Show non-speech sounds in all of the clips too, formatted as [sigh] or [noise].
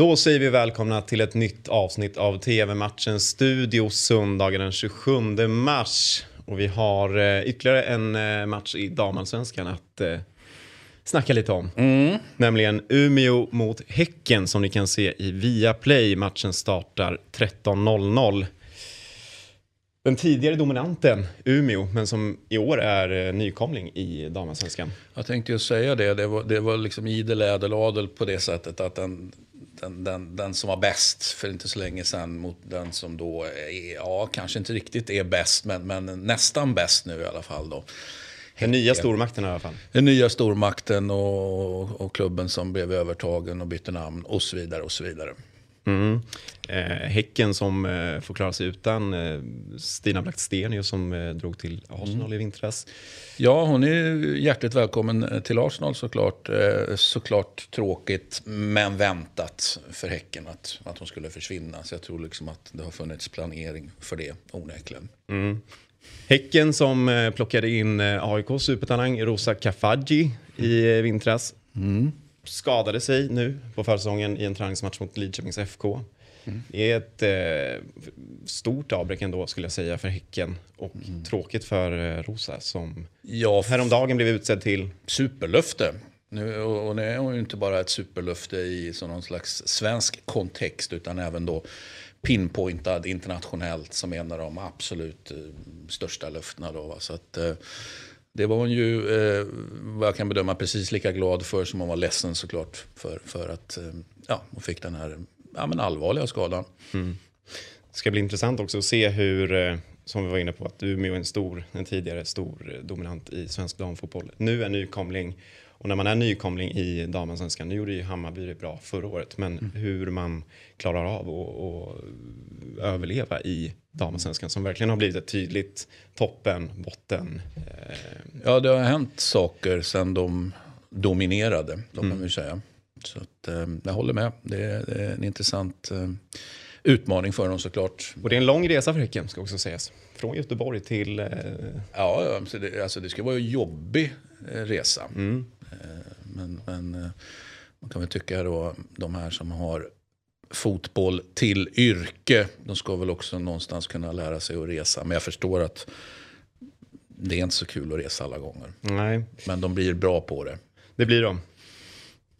Då säger vi välkomna till ett nytt avsnitt av TV-matchens studio söndagen den 27 mars. Och vi har eh, ytterligare en eh, match i damallsvenskan att eh, snacka lite om. Mm. Nämligen Umeå mot Häcken som ni kan se i Viaplay. Matchen startar 13.00. Den tidigare dominanten Umeå, men som i år är eh, nykomling i damallsvenskan. Jag tänkte ju säga det, det var, det var liksom idel ädeladel på det sättet att den, den, den, den som var bäst för inte så länge sedan mot den som då är, ja, kanske inte riktigt är bäst, men, men nästan bäst nu i alla fall då. Den nya stormakten i alla fall. Den nya stormakten och, och klubben som blev övertagen och bytte namn och så vidare och så vidare. Mm. Eh, häcken som eh, får klara sig utan eh, Stina Blackstenius som eh, drog till Arsenal Mm. i vintras. Ja, hon är hjärtligt välkommen till Arsenal såklart. Eh, Såklart tråkigt, men väntat för Häcken att, att hon skulle försvinna. Så jag tror liksom att det har funnits planering för det, onekligen. Mm. Häcken som eh, plockade in eh, AIKs supertalang Rosa Kafaji i eh, vintras. Skadade sig nu på försäsongen i en träningsmatch mot Lidköpings FK. Det är ett eh, stort avbräck ändå skulle jag säga för Häcken och tråkigt för eh, Rosa som Ja, häromdagen blev utsedd till superlöfte. Nu, och och nu är hon ju inte bara ett superlöfte i så någon slags svensk kontext utan även då pinpointad internationellt som en av de absolut eh, största löftena. Då, va? Så att, eh, det var hon ju, eh, vad jag kan bedöma, precis lika glad för som hon var ledsen såklart för, för att eh, ja, hon fick den här ja, men allvarliga skadan. Mm. Det ska bli intressant också att se hur, eh, som vi var inne på, att Umeå är en stor, en tidigare stor eh, dominant i svensk damfotboll. Nu är nykomling och när man är nykomling i damallsvenskan, nu gjorde ju Hammarby det bra förra året, men hur man klarar av att överleva i damallsvenskan som verkligen har blivit ett tydligt toppen, botten. Eh, Ja, det har hänt saker sedan de dominerade, då kan vi säga. Så att, eh, jag håller med. Det är, det är en intressant eh, utmaning för dem såklart. och det är en lång resa för Häcken ska också sägas. Från Göteborg till eh, Ja, ja, så det, alltså det ska vara en jobbig eh, resa. mm. Eh, men men eh, man kan väl tycka då, de här som har fotboll till yrke, de ska väl också någonstans kunna lära sig att resa. Men jag förstår att det är inte så kul att resa alla gånger. Nej, Men de blir bra på det. Det blir de.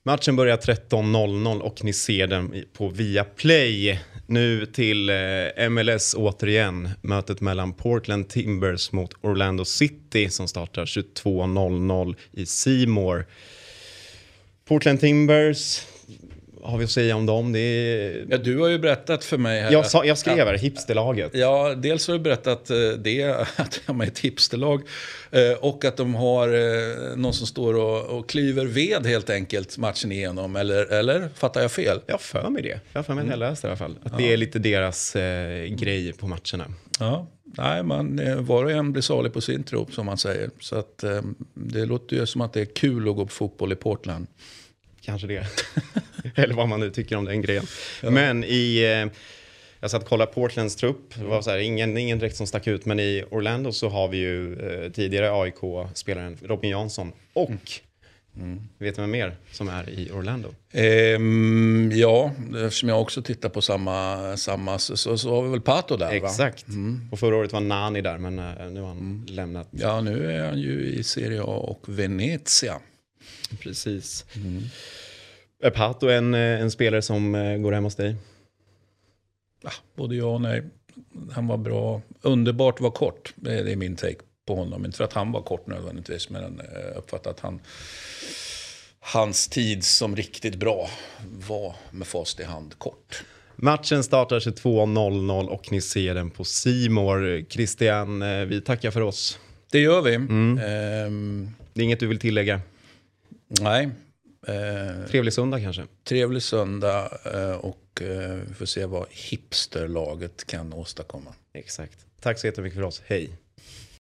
Matchen börjar 13.00 och ni ser den på Viaplay. Nu till eh, MLS återigen. Mötet mellan Portland Timbers mot Orlando City som startar 22.00 i Seymour. Portland Timbers, har vi att säga om dem? Det är... Ja, du har ju berättat för mig här. jag, sa, jag skrev här, hipsterlaget. Ja, dels har du berättat eh, det, [laughs] att de är ett hipsterlag. eh, Och att de har eh, någon som står och, och klyver ved helt enkelt matchen igenom. Eller, eller fattar jag fel? Jag för mig det. Jag för mig att jag läste i alla fall. Att det är lite deras eh, grej på matcherna. Ja, nej, man, var och en blir salig på sin tro som man säger. Så att, eh, det låter ju som att det är kul att gå på fotboll i Portland. Kanske det. [laughs] Eller vad man nu tycker om den grejen. Men i... Eh, jag satt och kollade Portlands trupp. Det var så här, ingen, ingen direkt som stack ut. Men i Orlando så har vi ju eh, tidigare AIK-spelaren Robin Jansson. Och, vet du vem mer som är i Orlando? Ehm, ja, eftersom jag också tittar på samma, samma så, så, har vi väl Pato där? Exakt. Och förra året var Nani där, men eh, nu har han lämnat. Ja, nu är han ju i Serie A och Venezia. Precis. Är Pato en, eh, en spelare som eh, går hem hos dig? Ja, både ja och nej. Han var bra. Underbart var kort. Det är min take på honom. Inte för att han var kort nödvändigtvis. Men jag uppfattar att han, hans tid som riktigt bra var med fast i hand kort. Matchen startar 22.00 och ni ser den på Simor. Christian, eh, vi tackar för oss. Det gör vi. Ehm, Det är inget du vill tillägga? Nej. Ehm, Trevlig söndag kanske? trevlig söndag eh, och eh, vi får se vad hipsterlaget kan åstadkomma. Exakt. Tack så jättemycket för oss. Hej.